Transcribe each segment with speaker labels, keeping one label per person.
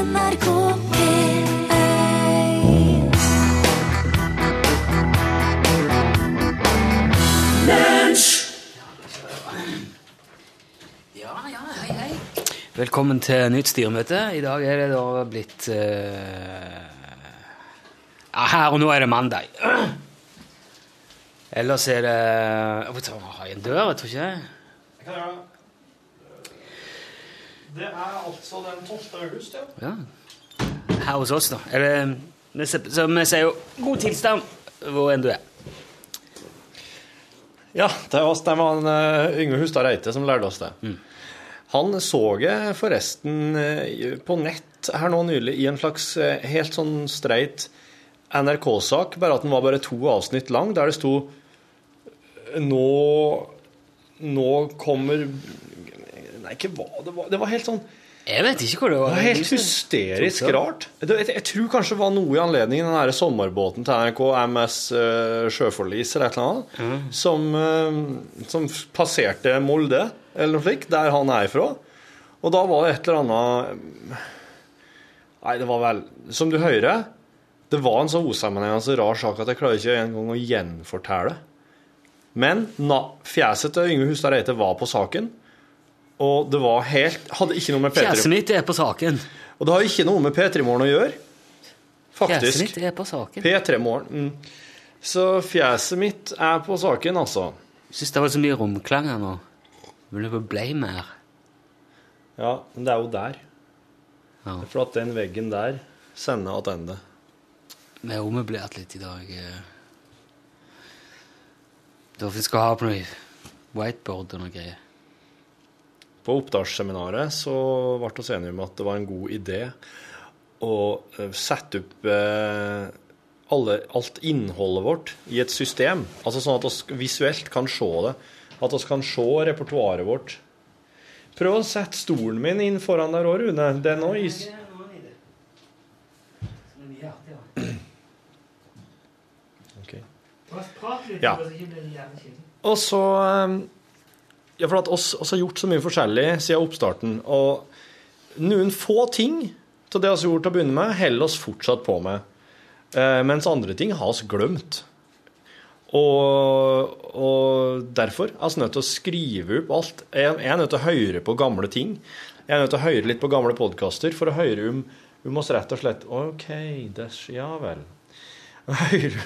Speaker 1: NRK P1
Speaker 2: Ja, ja, hei, hei. Velkommen til nytt styremøte. I dag er det da blitt eh, Ja, her og nå er det mandag. Ellers er det Jeg får ta ha en dør, jeg tror ikke jeg.
Speaker 3: Det kan jeg gjøre. Det er altså den 12. august, ja.
Speaker 2: Ja. Her hos oss, da. Eller, det, så vi sier jo 'god tilstand' hvor enn du er.
Speaker 3: Ja, det var, det var en, eh, Yngve Hustad Reite som lærte oss det. Han så jeg forresten eh, på nett her nå nylig i en slags eh, helt sånn streit NRK-sak, bare at den var bare to avsnitt lang, der det sto Nå Nå kommer Nei, hva det var. Det var helt sånn
Speaker 2: Jeg vet ikke hvor det var.
Speaker 3: Det var helt hysterisk rart. Jeg, Jeg, jeg tror kanskje det var noe i anledning den derre sommerbåten til NRK, MS uh, Sjøforlis eller et eller annet, som, uh, som passerte Molde, eller noe slikt, der han er ifra. Og da var det et eller annet Nei, det var vel Som du hører, det var en så usammenhengende rar sak at jeg klarer ikke engang å gjenfortelle. Men na, fjeset til Yngve Hustad Reite var på saken, og det var helt Hadde ikke noe med P3
Speaker 2: Fjeset mitt er på saken.
Speaker 3: og det har ikke noe med P3 Morgen å gjøre.
Speaker 2: Fjeset mitt er på saken.
Speaker 3: P3 Morgen. Mm. Så fjeset mitt er på saken, altså.
Speaker 2: Syns det var så mye romklang her nå. Vil det ble mer?
Speaker 3: Ja, men det er jo der.
Speaker 2: Ja.
Speaker 3: Det er For at den veggen der sender tilbake.
Speaker 2: Vi har ommøblert litt i dag. eh. Da vi skal ha på noe whiteboard og noe greier.
Speaker 3: På oppstartsseminaret så ble vi enige om at det var en god idé å eh, sette opp eh, alle, alt innholdet vårt i et system. Altså sånn at vi visuelt kan se det. At vi kan se repertoaret vårt. Prøv å sette stolen min inn foran der òg, Rune. Den òg is... Ok. Ja. Og så eh, Ja, for at oss, oss har gjort så mye forskjellig siden oppstarten. Og noen få ting av det vi har gjort til å begynne med, holder oss fortsatt på med. Eh, mens andre ting har vi glemt. Og, og derfor er vi nødt til å skrive opp alt. Jeg, jeg er nødt til å høre på gamle ting. Jeg er nødt til å høre litt på gamle podkaster for å høre om, om oss rett og slett OK, det, ja vel. Høre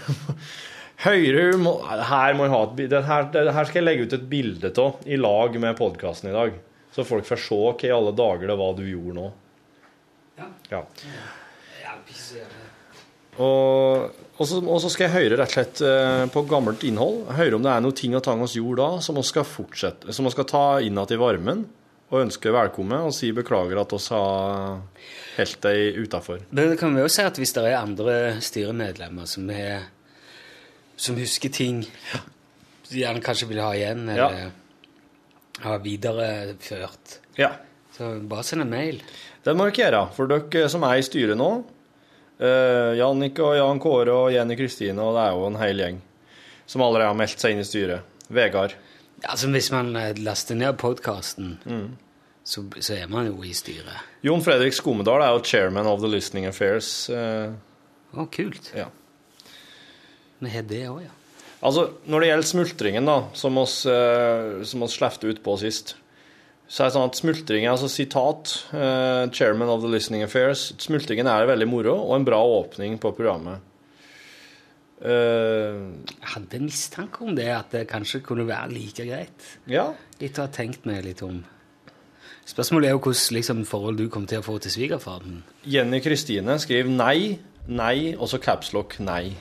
Speaker 3: Høyre må, her, må jeg ha et, det her, det her skal jeg legge ut et bilde av i lag med podkasten i dag. Så folk får se hva i alle dager det var du gjorde nå. Ja. Og, og, så, og så skal jeg høre rett og slett eh, på gammelt innhold. Høre om det er noen ting og tang vi gjorde da som vi skal fortsette, som vi skal ta inn igjen i varmen. Og ønske velkommen og si beklager at vi har helt deg utafor.
Speaker 2: Men det kan vi jo si at hvis det er andre styremedlemmer som, er, som husker ting de gjerne kanskje vil ha igjen, eller ha videreført,
Speaker 3: Ja.
Speaker 2: så bare send en mail.
Speaker 3: Det må dere gjøre, for dere som er i styret nå. Uh, Jannik og Jan Kåre og Jenny Kristine, og det er jo en hel gjeng som allerede har meldt seg inn i styret. Vegard.
Speaker 2: Altså Hvis man eh, laster ned podkasten, så, så er man jo i styret.
Speaker 3: Jon Fredrik Skomedal er jo chairman of the Listening Affairs. eh,
Speaker 2: Å, kult.
Speaker 3: ja.
Speaker 2: Vi har det òg, ja.
Speaker 3: Altså, når det gjelder smultringen, da, som oss, som oss slefte ut på sist, så er det sånn at smultringen, altså sitat, eh, chairman of the Listening Affairs, smultringen er veldig moro og en bra åpning på programmet. Uh,
Speaker 2: Jeg hadde en mistanke om det, at det kanskje kunne være like greit.
Speaker 3: ja,
Speaker 2: Litt å ha tenkt meg litt om. Spørsmålet er jo hvordan liksom, forhold du kommer til å få til svigerfaren.
Speaker 3: Jenny Kristine skriver nei, nei, og så capslock nei.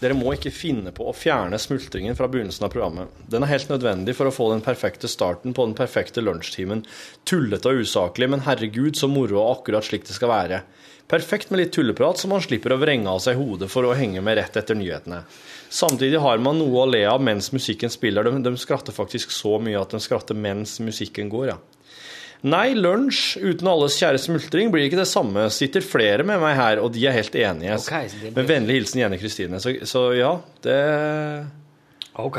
Speaker 3: Dere må ikke finne på å fjerne smultringen fra begynnelsen av programmet. Den er helt nødvendig for å få den perfekte starten på den perfekte lunsjtimen. Tullete og usaklig, men herregud så moro og akkurat slik det skal være. Perfekt med litt tulleprat, så man slipper å vrenge av seg hodet for å henge med rett etter nyhetene. Samtidig har man noe å le av mens musikken spiller. De, de skratter faktisk så mye at de skratter mens musikken går, ja. Nei, lunsj uten alles kjære smultring blir ikke det samme. Sitter flere med meg her, og de er helt enige.
Speaker 2: Okay, blir-
Speaker 3: Med vennlig hilsen Jenny Kristine. Så, så ja, det
Speaker 2: Ok.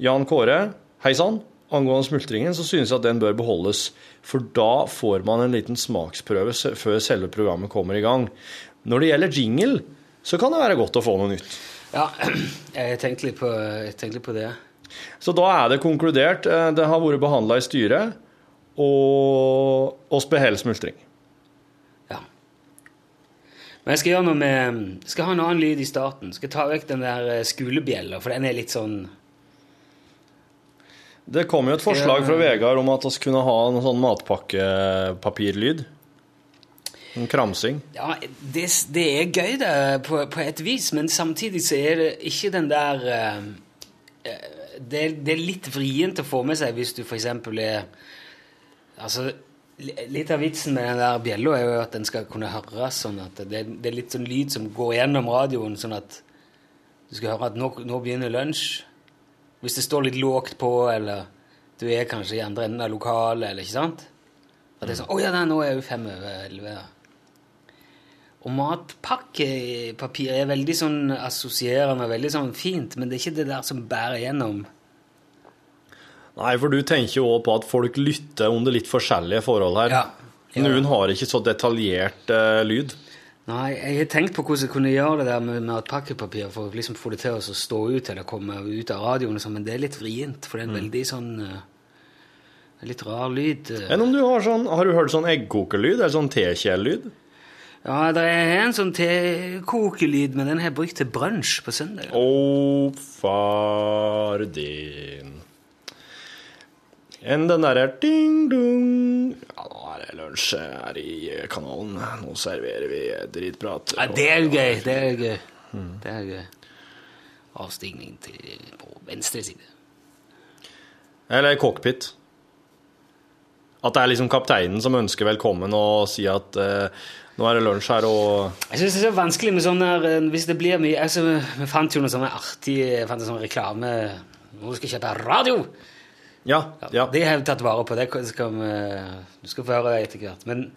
Speaker 3: Jan Kåre, hei sann. angående smultringen, så synes jeg at den bør beholdes. For da får man en liten smaksprøve før selve programmet kommer i gang. Når det gjelder jingle, så kan det være godt å få noe nytt.
Speaker 2: Ja, jeg tenkte litt på, jeg tenkte litt på det.
Speaker 3: Så da er det konkludert. eh, Det har vært behandla i styret, og oss beholder smultring.
Speaker 2: Ja. Men jeg skal gjøre noe med jeg skal ha en annen lyd i starten. Skal ta vekk den der eh, skolebjella, for den er litt sånn
Speaker 3: Det kom jo et forslag fra Vegard om at vi kunne ha en sånn matpakkepapirlyd. En kramsing.
Speaker 2: Ja, det, det er gøy, det, på, på et vis, men samtidig så er det ikke den der eh, det, det er litt vrient å få med seg hvis du eksempel er Altså, litt av vitsen med den der bjella er jo at den skal kunne høres sånn at det, det er litt sånn lyd som går gjennom radioen, sånn at du skal høre at nå, nå begynner lunsj. Hvis det står litt lågt på, eller du er kanskje i andre enden av lokalet, eller ikke sant? At det er sånn Å ja, nei, nå er jo fem over elleve. Og matpakkepapir er veldig sånn assosierende og veldig sånn fint, men det er ikke det der som bærer gjennom.
Speaker 3: Nei, for du tenker jo også på at folk lytter under litt forskjellige forhold her.
Speaker 2: Ja. Ja.
Speaker 3: Noen har ikke så detaljert uh, lyd.
Speaker 2: Nei, jeg har tenkt på hvordan jeg kunne gjøre det der med pakkepapir for å liksom få det til å stå ut eller komme ut av radioen, og sånn, men det er litt vrient, for det er en veldig sånn uh, Litt rar lyd. Uh.
Speaker 3: Enn om du har sånn Har du hørt sånn eggkokelyd, eller sånn tekjellyd?
Speaker 2: Ja, det er en sånn tekokelyd, men den har jeg brukt til brunsj på søndag.
Speaker 3: Å, far din. Enn den derre ding-dong Ja, nå er det lunsj her i kanalen. Nå serverer vi dritprat.
Speaker 2: Ja, det er gøy. Det er gøy. Mm. Det er gøy. Avstigning til på venstre side.
Speaker 3: Eller cockpit. At det er liksom kapteinen som ønsker velkommen og sier at eh, nå er det lunsj her, og
Speaker 2: Jeg synes det er så vanskelig med sånn der eh, Hvis det blir mye altså, Vi fant jo noe sånn artig fant en sånn reklame Nå skal jeg kjøpe radio!
Speaker 3: Ja. ja.
Speaker 2: Det har vi tatt vare på. Det skal vi, du skal få høre det etter hvert. Men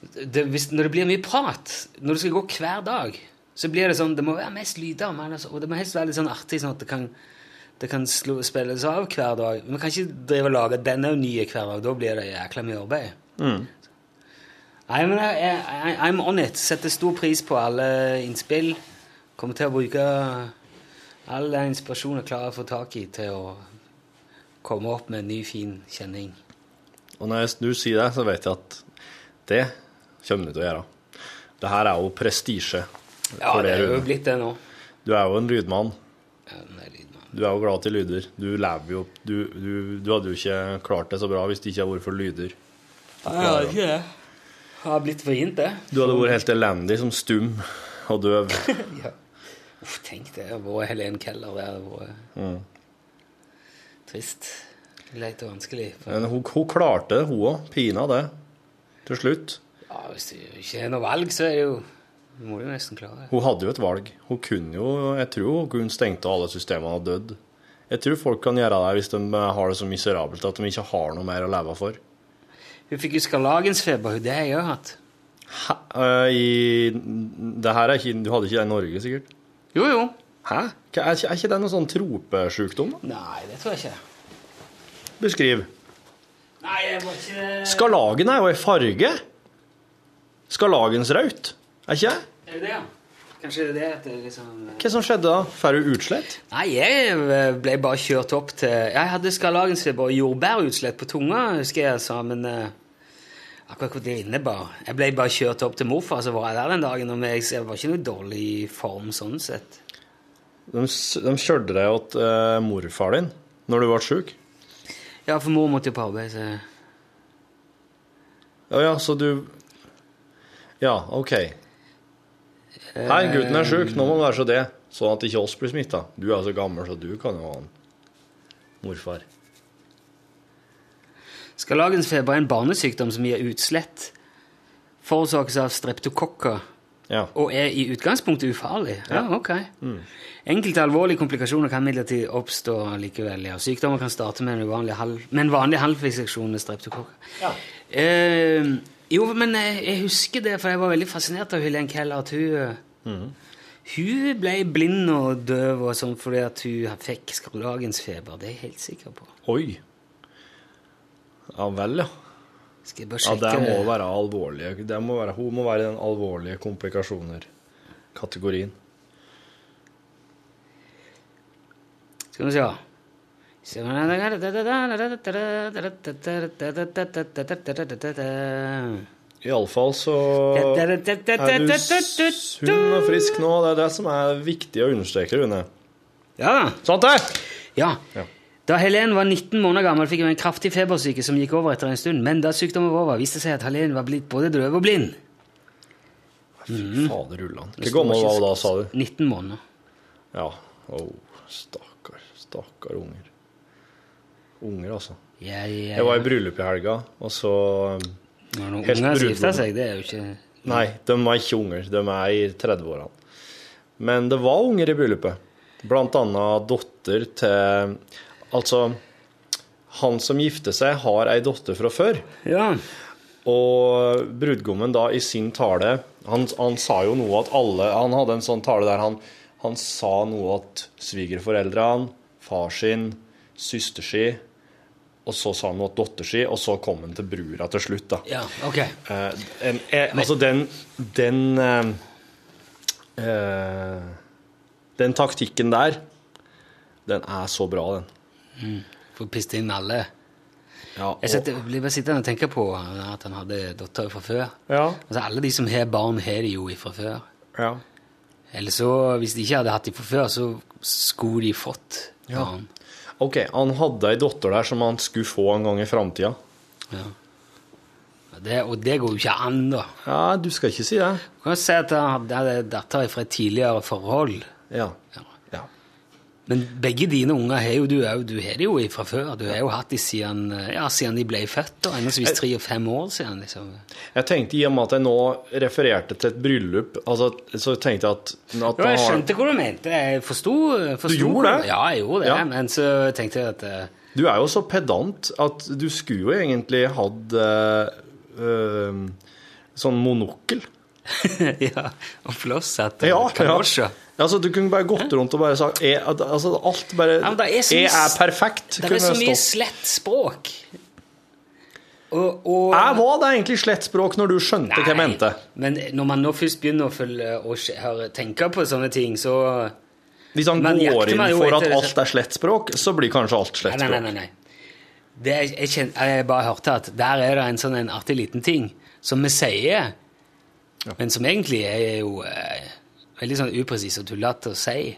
Speaker 2: det, hvis, når det blir mye prat, når det skal gå hver dag, så blir det sånn Det må være mest lyder, altså, og det må helst være litt sånn artig, sånn at det kan, det kan slå, spilles av hver dag. Vi kan ikke drive og lage denne nye hver dag. Da blir det jækla mye arbeid.
Speaker 3: Mm.
Speaker 2: Nei, men jeg, jeg, I'm on it. Setter stor pris på alle innspill. Kommer til å bruke all den inspirasjonen jeg klarer å få tak i, til å komme opp med en ny, fin kjenning.
Speaker 3: Og når jeg- du sier det, så vet jeg at det kommer du til å gjøre. Det her er jo prestisje.
Speaker 2: Ja, det er jo blitt det nå.
Speaker 3: Du er jo en lydmann.
Speaker 2: Ja, den er lydmann.
Speaker 3: Du er jo glad til lyder. Du lever jo Du, du, du hadde jo ikke klart det så bra hvis det ikke hadde vært for lyder.
Speaker 2: Ja, hadde ikke det. Har blitt vrient, det.
Speaker 3: Du hadde vært helt elendig som stum og døv.
Speaker 2: Ja. Uff, tenk det. Vært Helen Keller vært
Speaker 3: Mm.
Speaker 2: Trist. Leit og vanskelig. For,
Speaker 3: Men hun, hun klarte det, hun òg. Pina det. Til slutt.
Speaker 2: ja, hvis det ikke er noe valg, så er det jo må du nesten klare det.
Speaker 3: Hun hadde jo et valg. Hun kunne jo Jeg tror hun kunne stengt av alle systemene og dødd. Jeg tror folk kan gjøre det hvis de har det så miserabelt at de ikke har noe mer å leve for.
Speaker 2: Hun fikk jo skarlagensfeber. Det har jeg òg hatt.
Speaker 3: Hæ? Eh, I, det her er ikke, du hadde ikke det i Norge, sikkert?
Speaker 2: Jo, jo.
Speaker 3: Hæ? Er ikke, er ikke det noen sånn tropesjukdom? da?
Speaker 2: Nei, det tror jeg ikke.
Speaker 3: Beskriv.
Speaker 2: Nei, jeg må ikke
Speaker 3: Skarlagen er jo i farge. Skarlagensraut. Er ikke det?
Speaker 2: Er det det, ja? Kanskje det er det liksom
Speaker 3: Hva som skjedde da? Får du utslett?
Speaker 2: Nei, jeg eh, ble bare kjørt opp til Jeg hadde skarlagensfeber og jordbærutslett på tunga, husker jeg sa, men eh, akkurat hvor det innebar Jeg ble bare kjørt opp til morfar, så var jeg der den dagen, og jeg, var ikke noe dårlig i form sånn sett.
Speaker 3: De, de kjørte deg til uh, morfar din når du ble sjuk?
Speaker 2: Ja, for mor måtte jo på arbeid, så
Speaker 3: Ja, ja, så du Ja, OK. Hei, gutten er sjuk, nå må han være så det. Sånn at ikke oss blir smitta. Du er så gammel, så du kan jo ha en Morfar.
Speaker 2: Skarlagensfeber er en barnesykdom som gir utslett, forårsakes av streptokokker
Speaker 3: Ja.
Speaker 2: og er i utgangspunktet ufarlig. Ja, ok. Enkelte alvorlige komplikasjoner kan midlertid oppstå likevel. Ja. Sykdommer kan starte med en, uvanlig halv, med en vanlig halvfisseksjon med streptokokker. Eh, jo, men jeg, jeg husker det, for jeg var veldig fascinert av Helen Keller. At hun, Mm. hun ble blind og døv og sånn fordi at hun fikk skarlagensfeber. Det er jeg helt sikker på.
Speaker 3: Oi. Ja vel, ja.
Speaker 2: Skal jeg bare sjekke?
Speaker 3: Ja, det må være alvorlige. Det må være, hun må være i den alvorlige komplikasjoner-kategorien.
Speaker 2: Skal vi se.
Speaker 3: Iallfall så er du sunn og frisk nå. Det er det som er viktig å understreke, Rune.
Speaker 2: Ja.
Speaker 3: Sant det?
Speaker 2: ja. Da Helen var 19 måneder gammel, fikk hun en kraftig febersyke som gikk over etter en stund. Men da sykdommen var over, viste det seg at Helen var blitt både døv og blind.
Speaker 3: Fy fader ulland. Hvor gammel var hun da, sa du?
Speaker 2: 19 måneder.
Speaker 3: Ja. Oh, stakkar. Stakkar unger. Unger, altså.
Speaker 2: Ja, ja,
Speaker 3: Jeg var i bryllup i helga, og så
Speaker 2: Når noen unger gifter seg, det er jo ikke
Speaker 3: Nei, de var ikke unger. De er i 30-årene. Men det var unger i bryllupet. Blant annet datter til Altså, han som gifter seg, har ei datter fra før.
Speaker 2: Ja.
Speaker 3: Og brudgommen da i sin tale han, han sa jo noe at alle Han hadde en sånn tale der han, han sa noe at svigerforeldrene, far sin, søster si, og så sa han noe at datter si, og så kom han til brura til slutt, da.
Speaker 2: ja, ok.
Speaker 3: Eh, en, eh, altså, den Den eh, eh, Den taktikken der, den er så bra, den.
Speaker 2: For å piste inn alle.
Speaker 3: Ja,
Speaker 2: Jeg setter, blir bare sittende og tenke på at han hadde datter fra før.
Speaker 3: ja,
Speaker 2: Altså Alle de som har barn, har de jo fra før.
Speaker 3: ja.
Speaker 2: Eller så, hvis de ikke hadde hatt de fra før, så skulle de fått barn.
Speaker 3: OK, han hadde ei datter der som han skulle få en gang i framtida.
Speaker 2: Ja. Ja, Det, og det går jo ikke an, da.
Speaker 3: Ja, du skal ikke si det.
Speaker 2: Du kan si at han hadde hadde datter fra et tidligere forhold.
Speaker 3: Ja.
Speaker 2: Ja.
Speaker 3: Ja.
Speaker 2: Men begge dine unger har jo du òg. Du har det jo fra før. Du har jo hatt de siden, ja, siden de ble født. og Henholdsvis tre og fem år siden. liksom.
Speaker 3: Jeg tenkte i og med at jeg nå refererte til et bryllup, altså, så tenkte jeg at, at
Speaker 2: Jo, jeg skjønte hva du mente. Jeg forsto
Speaker 3: Du gjorde det?
Speaker 2: Ja, jeg gjorde det.
Speaker 3: Ja.
Speaker 2: Men så tenkte jeg at eh,
Speaker 3: Du er jo så pedant at du skulle jo egentlig hatt eh, sånn monokkel.
Speaker 2: Ja, og flosshatt
Speaker 3: Ja,
Speaker 2: og kalosjer.
Speaker 3: ja. Altså, du kunne bare gått rundt og bare sagt er, altså, Alt bare
Speaker 2: Ja, er så
Speaker 3: Jeg er perfekt.
Speaker 2: Det er så mye slett språk. Og, og
Speaker 3: Jeg var det egentlig slett språk når du skjønte hva jeg mente.
Speaker 2: Men når man nå først begynner å følge å tenke på sånne ting, så
Speaker 3: Hvis han går inn for at alt er slett språk, så blir kanskje alt
Speaker 2: slett
Speaker 3: slett
Speaker 2: nei, nei. nei, nei. Det, jeg, jeg, kjen- jeg bare hørte at der er det en sånn en artig liten ting som vi sier, men som egentlig er jo eh, veldig sånn upresis og tullete å si.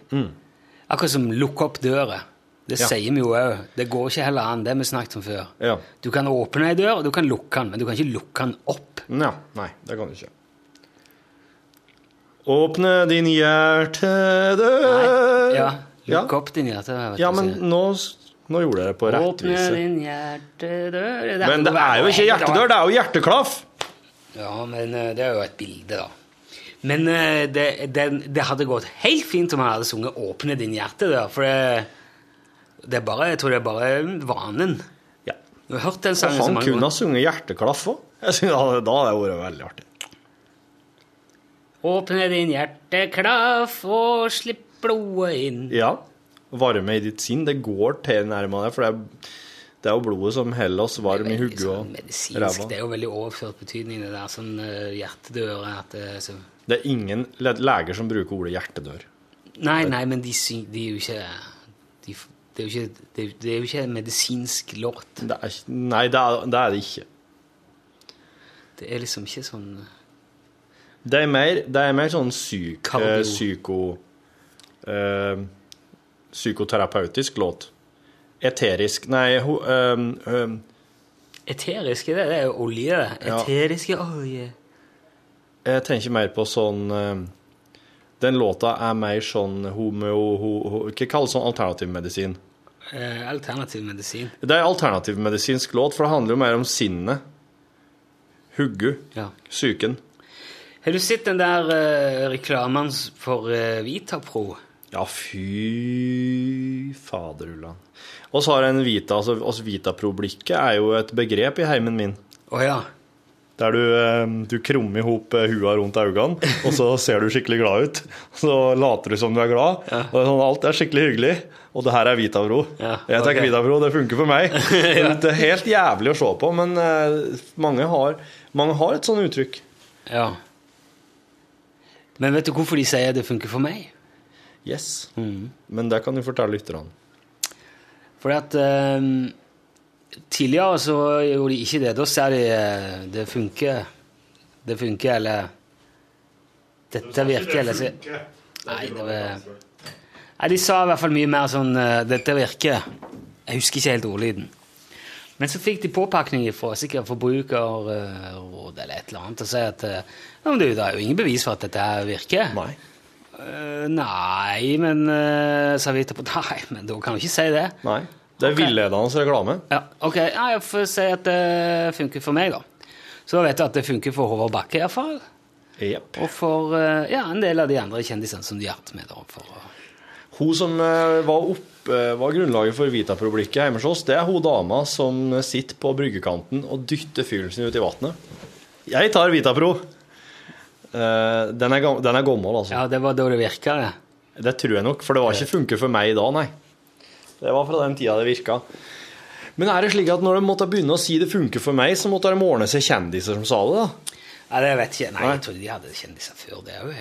Speaker 2: Akkurat som 'lukk opp døra'. Det
Speaker 3: Mm. Ja.
Speaker 2: sier vi jo òg. Det går ikke heller an. Det vi snakket om før.
Speaker 3: Ja.
Speaker 2: Du kan åpne ei dør, og du kan lukke den, men du kan ikke lukke den opp.
Speaker 3: Ja, nei, det kan du ikke. Åpne din hjertedør
Speaker 2: nei.
Speaker 3: ja.
Speaker 2: lukk opp din hjertedør.
Speaker 3: ja, men nå, nå gjorde jeg det på rett vis.
Speaker 2: Åpne din hjertedør
Speaker 3: Men det er jo ikke hjertedør, det er jo hjerteklaff!
Speaker 2: Ja, men eh, det er jo et bilde, da. Men eh, det, det, det hadde gått helt fint om han hadde sunget 'Åpne din hjerte' for det, det er bare, jeg tror det er bare vanen.
Speaker 3: Ja.
Speaker 2: Du har hørt den sangen så mange ganger.
Speaker 3: han kunne ha sunget hjerteklaff òg. Da hadde det vært veldig artig.
Speaker 2: Åpne din hjerteklaff og slipp blodet inn.
Speaker 3: Ja. Varme i ditt sinn. Det går til nærmere deg, for det er, det er jo blodet som holder oss varm i hodet
Speaker 2: sånn
Speaker 3: og ræva.
Speaker 2: det er jo veldig overført betydning, det der. Sånn uh, hjertedør at det, så
Speaker 3: Det er ingen leger som bruker ordet hjertedør.
Speaker 2: Nei, nei, men de, de er jo ikke de, det, er jo ikke det, det er jo ikke en medisinsk låt.
Speaker 3: Det er, nei, det er, det er det ikke.
Speaker 2: Det er liksom ikke sånn
Speaker 3: Det er mer, det er mer sånn syk, eh, psyko... Eh, psykoterapeutisk låt. Eterisk Nei, ho, ehm, ehm,
Speaker 2: Eterisk, det, det er jo olje. Eteriske
Speaker 3: Ja.
Speaker 2: Eteriske olje.
Speaker 3: Jeg tenker mer på sånn ehm, Den låta er mer sånn homeo... Ho, ho, hva kalles sånn alternativmedisin?
Speaker 2: Eh, alternativ medisin.
Speaker 3: Det er alternativmedisinsk låt, for det handler jo mer om sinnet. Huggu.
Speaker 2: Ja.
Speaker 3: Psyken.
Speaker 2: Har du sett den der uh, reklamen for uh, Vitapro?
Speaker 3: Ja, fy faderullan. Og så har en Vita, altså, altså Vitapro-blikket er jo et begrep i heimen min.
Speaker 2: Å ja.
Speaker 3: Der du, eh, du krummer i hop eh, hua rundt øynene, og så ser du skikkelig glad ut. Så later du som du er glad.
Speaker 2: Ja.
Speaker 3: Og sånn, alt er skikkelig hyggelig. Og det her er Vitavro.
Speaker 2: Ja,
Speaker 3: Jeg tar. Vitavro, det funker for meg. Det er helt jævlig å se på, men eh, mange har, mange har et sånt uttrykk.
Speaker 2: Ja. Men vet du hvorfor de sier det funker for meg?
Speaker 3: Yes.
Speaker 2: Mm.
Speaker 3: Men det kan du fortelle lytterne.
Speaker 2: Fordi at eh, tidligere så gjorde de ikke det. Da sa de eh, det funker. Det funker, eller Dette virker, eller så Nei, det var Nei, de sa i hvert fall mye mer sånn eh, Dette virker. Jeg husker ikke helt ordlyden. Men så fikk de påpakning fra sikkert Forbrukerrådet eller et eller annet og sa at eh, ja, men det er jo ingen bevis for at dette her virker.
Speaker 3: Nei.
Speaker 2: Uh, nei, men uh, sa vi etterpå Nei, men da kan du ikke si det.
Speaker 3: Nei. Det er
Speaker 2: okay.
Speaker 3: villedende reklame.
Speaker 2: Ja, ok, ja, jeg får si at det funker for meg, da. Så da vet jeg at det funker for Håvard Bakke, iallfall.
Speaker 3: Yep.
Speaker 2: Og for eh, ja, en del av de andre kjendisene som de har hatt med. da, for.
Speaker 3: Hun som eh, var, opp, eh, var grunnlaget for Vitapro-blikket hjemme hos oss, det er hun dama som sitter på bryggekanten og dytter fyren sin ut i vannet. Jeg tar Vitapro. Den, er, den er gammel, altså.
Speaker 2: Ja, det var da det virka, det.
Speaker 3: Det tror jeg nok, for det var ikke funker for meg da, nei. Det var fra den tida det virka. Men er det slik at når de måtte begynne å si det funker for meg, så måtte de ordne seg kjendiser som sa det, da?
Speaker 2: Ja, det vet jeg. Nei, jeg trodde de hadde kjendiser før det òg.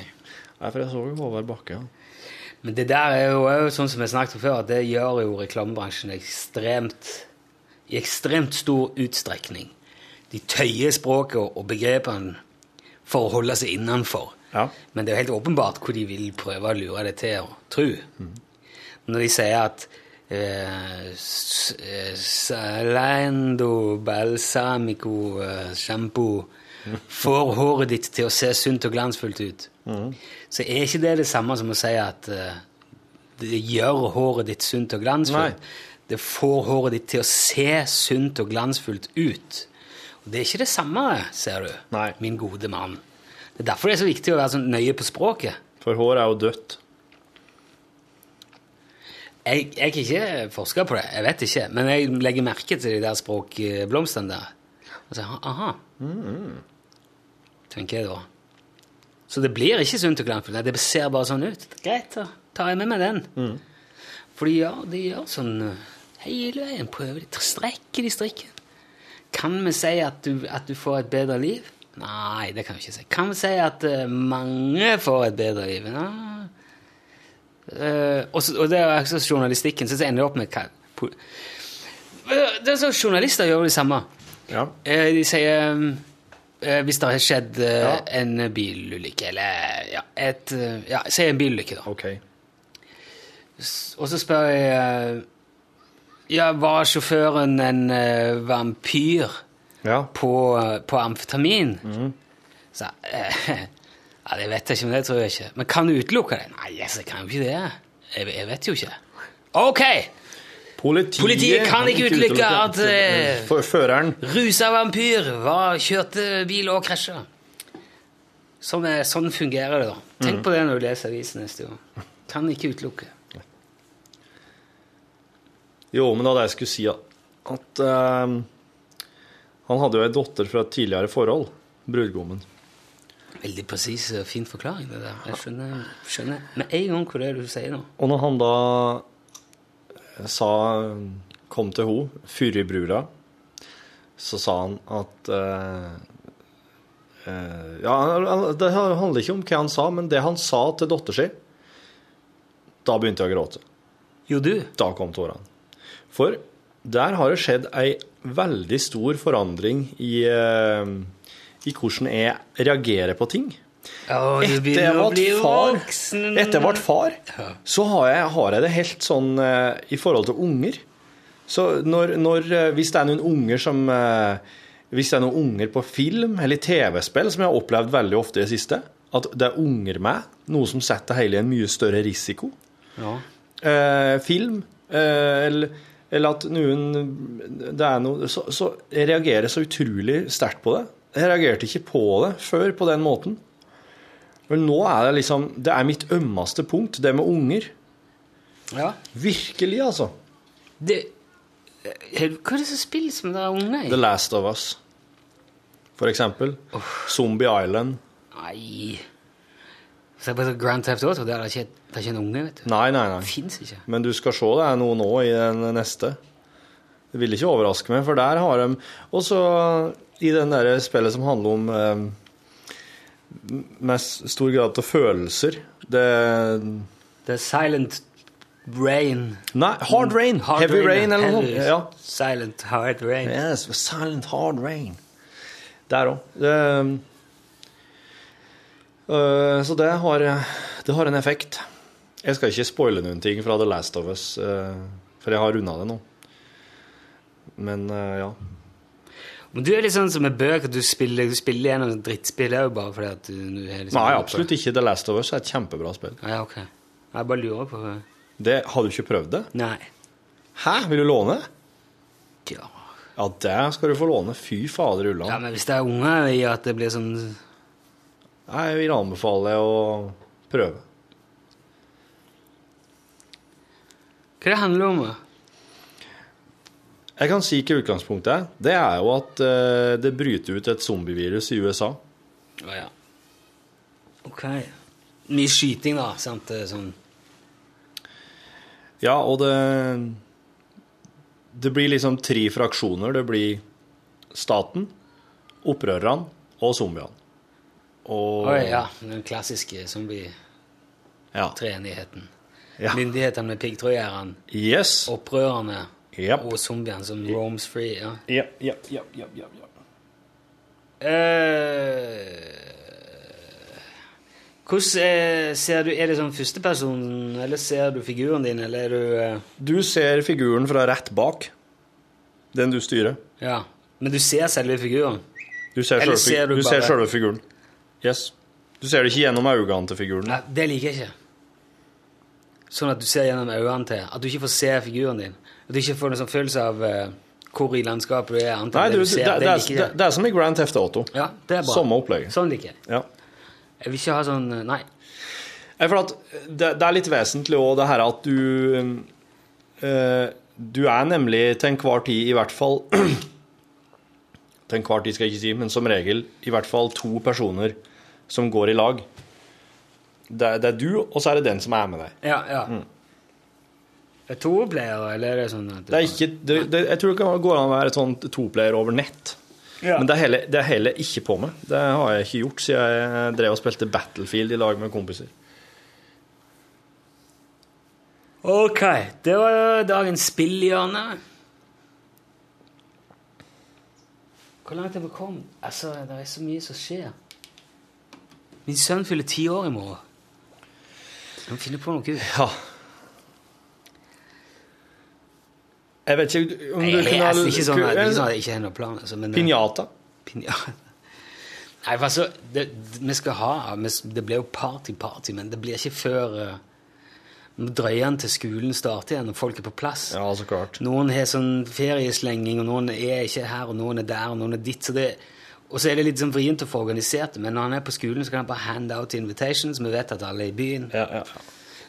Speaker 3: Nei, for jeg så jo Håvard Bakke, ja.
Speaker 2: Men det der er jo, òg sånn som jeg snakket om før, at det gjør jo reklamebransjen ekstremt i ekstremt stor utstrekning. De tøyer språket og- begrepene for å holde seg innenfor.
Speaker 3: Ja.
Speaker 2: Men det er jo helt åpenbart hvor de vil prøve å lure det til å tro. Når de sier at eh, Salendo balsamico eh, shampoo får håret ditt til å se sunt og glansfullt ut, så er ikke det det samme som å si at eh, det gjør håret ditt sunt og glansfullt.
Speaker 3: Nei.
Speaker 2: Det får håret ditt til å se sunt og glansfullt ut. Og det er ikke det samme, ser du,
Speaker 3: Nei.
Speaker 2: min gode mann. Det er derfor det er så viktig å være så nøye på språket.
Speaker 3: For håret er jo dødt.
Speaker 2: Jeg, jeg har ikke forska på det, jeg vet ikke, men jeg legger merke til de der språkblomstene der. Og så, aha. Tenker jeg da. Så det blir ikke sunt og glansfullt. Det ser bare sånn ut. Greit, da tar jeg med meg den. Fordi ja, de gjør sånn uh, hele veien. Prøver de, strekker de strikken. Kan vi si at du, at du får et bedre liv? Nei, det kan vi ikke si. Kan vi si at uh, mange får et bedre liv? Nei. Eh, og, så, og det er også journalistikken, så ender det opp med hva Eh, Det er så Journalister gjør det samme.
Speaker 3: Ja.
Speaker 2: Uh, de sier uh, Hvis det har skjedd
Speaker 3: Ja.
Speaker 2: en bilulykke, eller ja, et Ja, si en bilulykke, da.
Speaker 3: OK.
Speaker 2: Og så spør jeg Ja, var sjåføren en vampyr
Speaker 3: Ja.
Speaker 2: på, på amfetamin? Så eh, Ja, det vet jeg ikke, men det tror jeg ikke. Men kan du utelukke det? Nei, yes, jeg kan jo ikke det. Jeg, jeg vet jo ikke. OK!
Speaker 3: Politiet,
Speaker 2: Politiet kan ikke utelukke at,
Speaker 3: uh, Føreren
Speaker 2: Rusa vampyr var, kjørte bil og krasja. Sånn, sånn fungerer det, da. Tenk på det når du leser avisen neste gang. Kan ikke utelukke.
Speaker 3: Jo, men da var det jeg skulle si, at, at uh, han hadde jo ei datter fra et tidligere forhold, brudgommen.
Speaker 2: Veldig presis og fin forklaring, det der. Jeg skjønner, skjønner med en gang hva det er du sier nå.
Speaker 3: Og når han da sa kom til henne, fyr i brura, så sa han at uh, uh, Ja, det handler ikke om hva han sa, men det han sa til dattera si Da begynte jeg å gråte.
Speaker 2: Jo, du.
Speaker 3: Da kom tårene. For der har det skjedd ei veldig stor forandring i, eh, i hvordan jeg reagerer på ting.
Speaker 2: Ja,
Speaker 3: Etter jeg ble far, etter jeg ble far, så har jeg, har jeg det helt sånn eh, i forhold til unger. Så når, når, eh, hvis det er noen unger som eh, Hvis det er noen unger på film eller TV-spill, som jeg har opplevd veldig ofte i det siste, at det er unger med, noe som setter hele i en mye større risiko.
Speaker 2: Ja.
Speaker 3: Eh, film, eh, eller, eller at noen Det er noe så, så jeg reagerer så utrolig sterkt på det. Jeg reagerte ikke på det før på den måten. Men nå er det liksom Det er mitt ømmeste punkt, det med unger.
Speaker 2: ja.
Speaker 3: Virkelig, altså.
Speaker 2: Det, eh, hva er det som spilles med det unge?
Speaker 3: The Last of Us. for eksempel. Zombie Island.
Speaker 2: Nei Se på Grand Theft Auto, det er ikke, det er ikke en unge, vet du.
Speaker 3: Nei, nei, nei.
Speaker 2: Det fins ikke.
Speaker 3: Men du skal se det er noe nå i den neste. Det vil ikke overraske meg, for der har de Og så i den der spillet som handler om eh, med stor grad av følelser Det
Speaker 2: The Silent Rain.
Speaker 3: Nei, Hard Rain!
Speaker 2: Hard
Speaker 3: Heavy Rain,
Speaker 2: rain
Speaker 3: eller noe sånt. Ja.
Speaker 2: Silent Hard Rain.
Speaker 3: Yes, silent hard rain. Der òg. Det, øh, så det har, det har en effekt. Jeg skal ikke spoile noen ting fra The Last of Us, øh, for jeg har runda det nå. Men ja.
Speaker 2: Men du er litt sånn som med bøker, du spiller, du spiller gjennom drittspill òg bare fordi at du, du liksom
Speaker 3: Nei, absolutt ikke. The Last of Us er et kjempebra spill.
Speaker 2: Ja, ok. Jeg bare lurer på
Speaker 3: Det, har du ikke prøvd det?
Speaker 2: Nei.
Speaker 3: Hæ, vil du låne?
Speaker 2: Ja.
Speaker 3: Ja, det skal du få låne. Fy fader
Speaker 2: ulla.
Speaker 3: ja,
Speaker 2: men hvis det er unger i at det blir sånn Nei,
Speaker 3: Jeg vil anbefale å prøve.
Speaker 2: Hva det handler om?
Speaker 3: Jeg kan si hva utgangspunktet er. Det er jo at eh, det bryter ut et zombievirus i USA.
Speaker 2: Å ja. Ok. Mye skyting, da. sant? Det er Sånn.
Speaker 3: Ja, og det Det blir liksom tre fraksjoner. Det blir staten, opprørerne og zombiene. Og
Speaker 2: Oi, ja. Den klassiske zombie-treenigheten.
Speaker 3: ja. Ja.
Speaker 2: Myndighetene med piggtrådgjerdene,
Speaker 3: Yes.
Speaker 2: opprørerne
Speaker 3: Japp.
Speaker 2: og zombiene som roams free. ja.
Speaker 3: Yep, yep, yep, yep, yep, yep.
Speaker 2: Eh, hvordan eh, ser du Er det sånn førsteperson, eller ser du figuren din, eller er du eh,
Speaker 3: Du ser figuren fra rett bak. Den du styrer.
Speaker 2: Ja. Men du ser selve figuren?
Speaker 3: Du ser,
Speaker 2: Eller
Speaker 3: selve,
Speaker 2: ser du
Speaker 3: du ser selve figuren. Yes. Du ser det ikke gjennom øynene til figuren.
Speaker 2: Nei, det liker jeg ikke. Sånn at du ser gjennom øynene til At du ikke får se figuren din. At du ikke får en sånn følelse av eh, hvor i landskapet du er.
Speaker 3: Nei,
Speaker 2: det
Speaker 3: du,
Speaker 2: ser.
Speaker 3: det, det,
Speaker 2: det
Speaker 3: er, det, er som i Grand Theft Auto.
Speaker 2: Ja, det er bra.
Speaker 3: Samme opplegg.
Speaker 2: Sånn liker jeg.
Speaker 3: Ja.
Speaker 2: Jeg vil ikke ha sånn eh, Nei.
Speaker 3: For at det, det er litt vesentlig òg det her at du eh, Du er nemlig til enhver tid, i hvert fall Til enhver tid skal jeg ikke si, men som regel i hvert fall to personer som går i lag. Det, det er du, og så er det den som er med deg.
Speaker 2: Ja, ja. Er det to playere, eller er det sånn at du
Speaker 3: Mm. Det er ikke, det, det, jeg tror det kan gå an å være et sånt toplayer over nett.
Speaker 2: Ja.
Speaker 3: Men det er heller, det er heller ikke på meg. Det har jeg ikke gjort siden jeg drev og spilte Battlefield i lag med kompiser.
Speaker 2: Ok, det var dagens spillhjørne. Hvor langt er vi kommet? Altså, det er så mye som skjer. Min sønn fyller ti år i morgen. Jeg må finne på noe.
Speaker 3: Ja. Jeg vet ikke om
Speaker 2: Nei,
Speaker 3: du kunne
Speaker 2: altså, ikke sånn at, ikke sånn at jeg ikke har noen plan. Altså,
Speaker 3: Pinjata.
Speaker 2: Nei, altså, det, vi skal ha Det blir jo party-party, men det blir ikke før uh, drøyene til skolen starter igjen, og folk er på plass.
Speaker 3: Ja, så klart.
Speaker 2: Noen har sånn ferieslenging, og noen er ikke her, og noen er der, og noen er ditt. Så det, og så er det litt sånn vrient å få organisert det, men når han er på skolen, så kan han bare hand out invitations. Vi vet at alle er i byen.
Speaker 3: Ja, ja.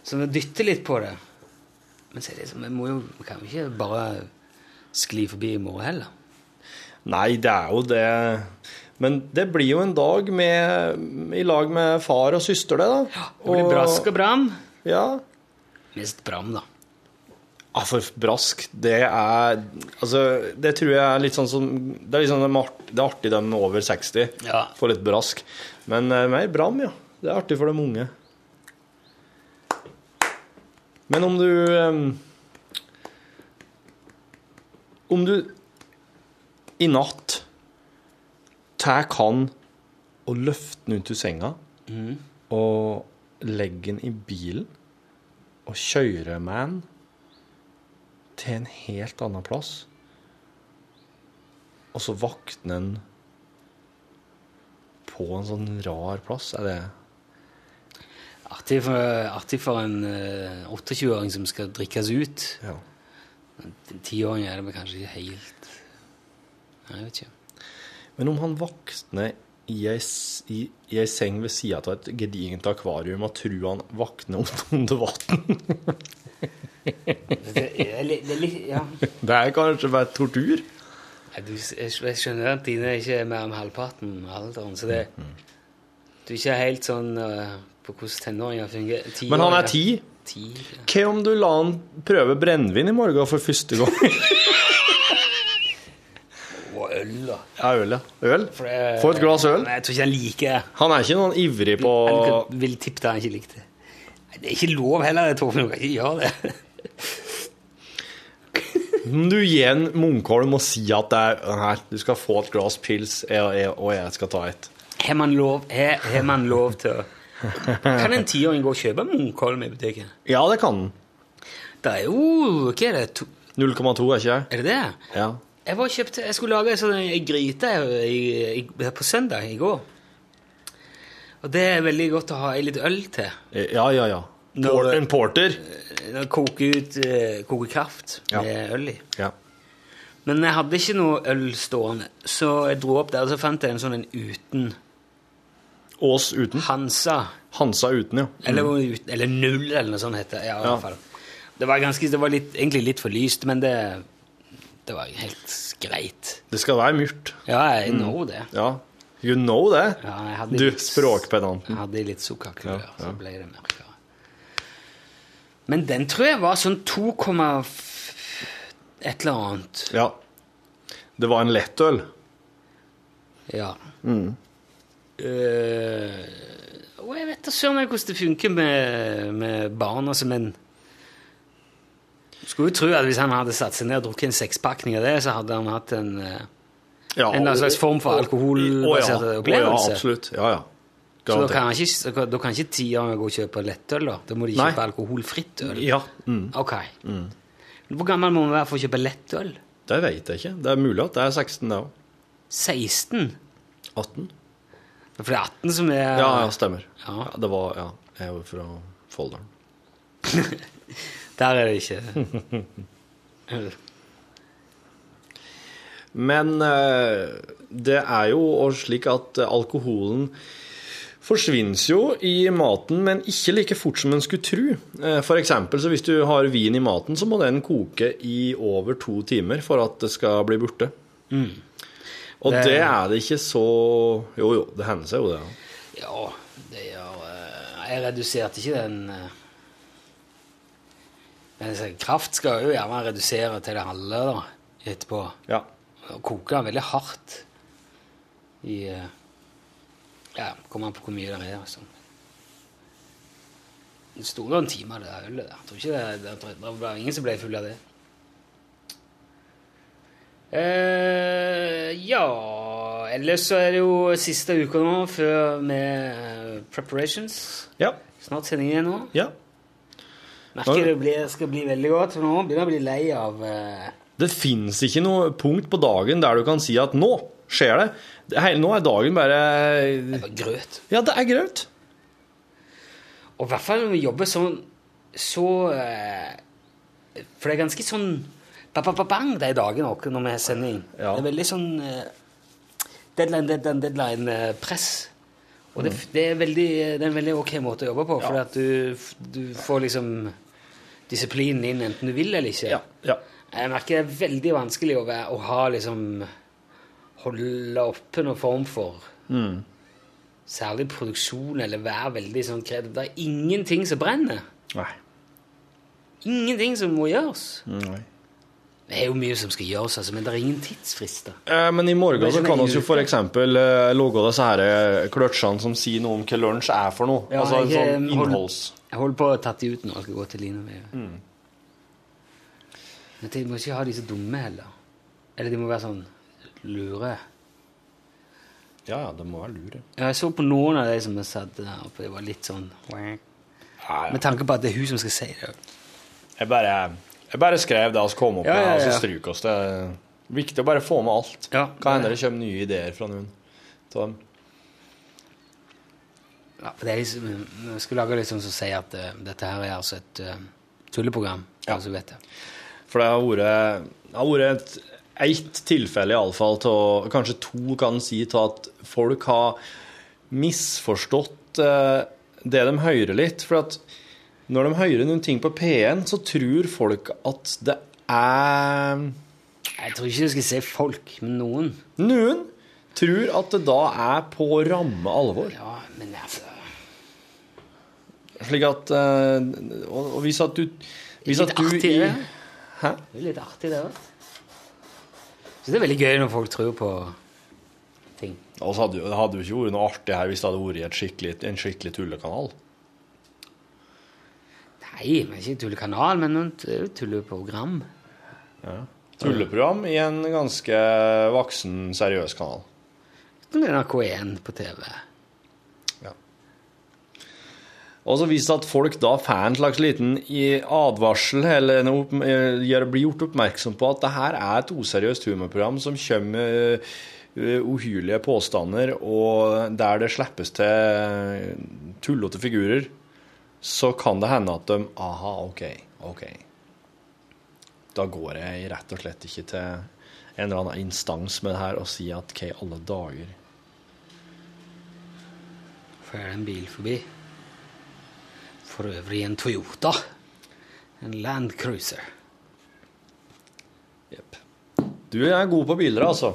Speaker 2: Så vi dytter litt på det. Men så er det liksom, vi, må jo, vi kan jo ikke bare skli forbi i morgen heller.
Speaker 3: Nei, det er jo det Men det blir jo en dag med, i lag med far og søster, det, da.
Speaker 2: Det blir brask og bram.
Speaker 3: Ja.
Speaker 2: Mest bram, da.
Speaker 3: Ja, for brask, det er Altså, det tror jeg er litt sånn som Det er, liksom, det er artig dem over 60
Speaker 2: Ja.
Speaker 3: får litt brask. Men uh, mer bram, ja. Det er artig for dem unge. Men om du um, Om du i natt tar han og løfter han ut av senga og legger han i bilen og kjører med den til en helt annen plass. Og så våkner en på en sånn rar plass. Er det
Speaker 2: Artig for, artig for en eh, 28-åring som skal drikkes ut.
Speaker 3: Ja.
Speaker 2: En tiåring er det vel kanskje ikke helt Nei, Jeg vet ikke.
Speaker 3: Men om han våkner i ei, i, i ei seng ved sida av et gedigent akvarium og tror han våkner under vann
Speaker 2: Det er litt, det er litt Ja.
Speaker 3: Det er kanskje bare tortur?
Speaker 2: Nei, Du, jeg, skjønner at dine er ikke er mer enn halvparten av alderen, så det Du er ikke helt sånn uh, på hvordan tenåringer fungerer.
Speaker 3: Men han er ti.
Speaker 2: Ti, ja.
Speaker 3: Hva om du la han prøve brennevin i morgen for første gang?
Speaker 2: Og øl, da.
Speaker 3: ja, øl, ja. Øl?
Speaker 2: For det-
Speaker 3: Få et glass øl.
Speaker 2: Nei, jeg tror ikke han liker
Speaker 3: Han er ikke noen ivrig på
Speaker 2: vil tippe det han ikke likte det. Det er ikke lov heller, Torfinn. Du kan ikke gjøre det.
Speaker 3: Om du gir en Munkholm og sier at det er, nei, du skal få et glass pils, jeg, jeg, og jeg skal ta et.
Speaker 2: Har man lov, har, har man lov til å Kan en tiåring gå og kjøpe Munkholm i butikken?
Speaker 3: Ja, det kan den.
Speaker 2: Det er jo Hva er det?
Speaker 3: 0,2 er ikke det?
Speaker 2: er det det?
Speaker 3: Ja.
Speaker 2: Jeg var kjøpt, jeg skulle lage en sånn gryte på søndag i går. Og det er veldig godt å ha litt øl til.
Speaker 3: Ja, ja, ja.
Speaker 2: Det-
Speaker 3: en porter.
Speaker 2: Koke ut eh, koke kraft
Speaker 3: Ja.
Speaker 2: med øl i.
Speaker 3: Ja.
Speaker 2: Men jeg hadde ikke noe øl stående, så jeg dro opp der og så fant jeg en sånn en uten
Speaker 3: Ås uten.
Speaker 2: Hansa.
Speaker 3: Hansa uten, ja.
Speaker 2: Eller, eller null, eller noe sånt heter det. Ja, i
Speaker 3: Ja.
Speaker 2: hvert fall. Det var, ganske, det var litt, egentlig litt for lyst, men det, det var helt greit.
Speaker 3: Det skal være myrt.
Speaker 2: Ja, jeg know det.
Speaker 3: Ja. You know det.
Speaker 2: Ja,
Speaker 3: Du,
Speaker 2: litt-
Speaker 3: språkpedanten.
Speaker 2: Jeg hadde litt sukkerklør,
Speaker 3: Ja, ja.
Speaker 2: så ble det mørkere. Men den tror jeg var sånn 2, et eller annet.
Speaker 3: Ja. Det var en lettøl.
Speaker 2: Ja.
Speaker 3: Mm.
Speaker 2: Uh, og jeg vet da søren meg hvordan det funker med, med barn, altså, men Skulle jo tro at hvis han hadde satt seg ned og drukket en sekspakning av det, så hadde han hatt en uh,
Speaker 3: Ja,
Speaker 2: En slags form for alkoholbasert
Speaker 3: ja,
Speaker 2: opplevelse.
Speaker 3: Ja, absolutt. Ja, ja.
Speaker 2: Så da kan, ikke, da kan ikke tiåringer gå og kjøpe lettøl, da? Da må de
Speaker 3: Nei.
Speaker 2: kjøpe alkoholfritt øl?
Speaker 3: Ja. Mm.
Speaker 2: Ok. Hvor gammel må man være for å kjøpe lettøl?
Speaker 3: Det vet jeg ikke. Det er mulig at det er 16, det òg.
Speaker 2: 16?
Speaker 3: 18?
Speaker 2: For det er 18 som er
Speaker 3: Ja, ja, stemmer.
Speaker 2: Ja.
Speaker 3: Ja, det var Ja, jeg er jo fra Folldalen.
Speaker 2: Der er det ikke
Speaker 3: Men eh, det er jo slik at alkoholen forsvinner jo i maten, men ikke like fort som en skulle tro. Eh, eksempel, så hvis du har vin i maten, så må den koke i over to timer for at det skal bli borte. Og
Speaker 2: Det-
Speaker 3: det... er det ikke så Jo, jo, det hender seg jo det. ja.
Speaker 2: Ja, det gjør eh, Jeg reduserte ikke den eh, Men kraft skal jo gjerne redusere til det halve da, etterpå.
Speaker 3: Ja.
Speaker 2: Koke den veldig hardt i Ja, kommer an på hvor mye det er. Altså. Det sto noen timer, det der ølet der. Jeg tror ikke det, det, det, var ingen som ble full av det. Eh, ja Ellers så er det jo siste uka nå før med eh, preparations.
Speaker 3: Ja.
Speaker 2: Snart sending igjen nå.
Speaker 3: ja.
Speaker 2: Merker det blir, skal bli veldig godt, nå begynner jeg å bli lei av eh,
Speaker 3: Det fins ikke noe punkt på dagen der du kan si at nå skjer det. er, nå er dagen bare det er
Speaker 2: grøt.
Speaker 3: Ja, det er grøt.
Speaker 2: Og i hvert fall når vi jobber sånn så eh, For det er ganske sånn ba-ba-ba-bang de dagene våre når vi har sending.
Speaker 3: Ja.
Speaker 2: Det er veldig sånn eh, deadline, deadline, deadline-press. Og det, det, er veldig, det er en veldig ok måte å jobbe på, for at du, du får liksom disiplinen inn enten du vil eller ikke.
Speaker 3: Ja. ja.
Speaker 2: Jeg merker det er veldig vanskelig å, være, å ha liksom Holde oppe noen form for Særlig produksjon, eller være veldig sånn kreativ. Det er ingenting som brenner.
Speaker 3: Nei.
Speaker 2: Ingenting som må gjøres.
Speaker 3: Nei.
Speaker 2: Det er jo mye som skal gjøres, altså, men det er ingen tidsfrister.
Speaker 3: Eh, Men i morgen så kan vi jo f.eks. eh, logge disse her eh, kløtsjene som sier noe om hva lunsj er for noe.
Speaker 2: Ja,
Speaker 3: altså en
Speaker 2: jeg,
Speaker 3: sånn
Speaker 2: eh, hold-
Speaker 3: innholds...
Speaker 2: Jeg holder på å ta de ut nå. Jeg skal gå til Line med
Speaker 3: Mm.
Speaker 2: Men de må ikke ha de så dumme heller. Eller de må være sånn lure.
Speaker 3: Ja, ja, det må være lure.
Speaker 2: Ja, Jeg så på noen av de som jeg satt der oppe. Det var litt sånn
Speaker 3: Ja,
Speaker 2: Med tanke på at det er hun som skal si det.
Speaker 3: Jeg bare, jeg bare skrev det vi kom opp
Speaker 2: Ja,
Speaker 3: med,
Speaker 2: ja,
Speaker 3: og så
Speaker 2: ja.
Speaker 3: stryk oss det. Viktig å bare få med alt.
Speaker 2: Ja,
Speaker 3: Hva hender
Speaker 2: det-
Speaker 3: det kommer nye ideer fra noen av dem?
Speaker 2: Ja, det er liksom, jeg skulle lage litt sånn som sier at uh, dette her er altså et uh, tulleprogram.
Speaker 3: Ja.
Speaker 2: Altså, vet jeg.
Speaker 3: For det har vært, det har vært et, ett tilfelle iallfall, kanskje to kan si, til at folk har misforstått eh, det de hører litt. For at når de hører noen ting på P1, så tror folk at det er
Speaker 2: Jeg tror ikke du skal si folk, men noen.
Speaker 3: Noen tror at det da er på ramme alvor.
Speaker 2: Ja, men altså
Speaker 3: Slik at eh, Og, hvis at du Hvis
Speaker 2: Litt
Speaker 3: at du
Speaker 2: artig,
Speaker 3: i
Speaker 2: det.
Speaker 3: Hæ?
Speaker 2: Det er litt artig, det òg. Så det er veldig gøy når folk tror på ting.
Speaker 3: Og så hadde jo- det hadde jo ikke vært noe artig her hvis det hadde vært skikkelig, en skikkelig tullekanal.
Speaker 2: Nei, men ikke tullekanal, men noen tulleprogram. tulleprogram.
Speaker 3: Tulleprogram i en ganske voksen, seriøs kanal.
Speaker 2: Som NRK1 på TV.
Speaker 3: Og så hvis at folk da får en slags liten advarsel, eller opp, eh, blir gjort oppmerksom på at det her er et useriøst humorprogram som kommer med eh, uhyrlige påstander, og der det slippes til tullete figurer, så kan det hende at de Aha, OK, OK. Da går jeg rett og slett ikke til en eller annen instans med det her og sier at i alle dager
Speaker 2: Får jeg en bil forbi. For øvrig en Toyota. En Land Cruiser.
Speaker 3: Jepp. Du er god på biler, altså.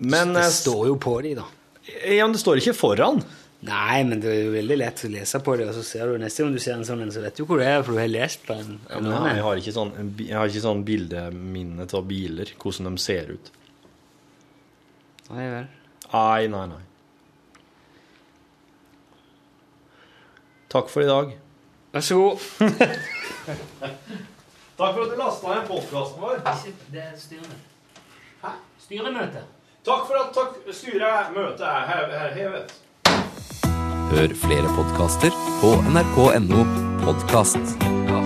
Speaker 3: Men
Speaker 2: Det
Speaker 3: eh,
Speaker 2: står jo på de, da.
Speaker 3: Ja, men det står ikke foran.
Speaker 2: Nei, men det er jo veldig lett å lese på det, og så ser du neste gang du ser en sånn en, så vet du hvor det er, for du har lest på en.
Speaker 3: Ja, jeg har ikke sånn, jeg har ikke sånn bildeminne av biler, hvordan de ser ut.
Speaker 2: Nei vel.
Speaker 3: Nei, nei, nei. Takk for i dag.
Speaker 2: Vær så god.
Speaker 3: Takk for at du lasta ned podkasten vår.
Speaker 2: Det er styremøte. Hæ? Styremøte.
Speaker 3: Takk for at takk, styret møtet er er hevet.
Speaker 4: Hør flere podkaster på nrk.no podkast.
Speaker 2: Ja.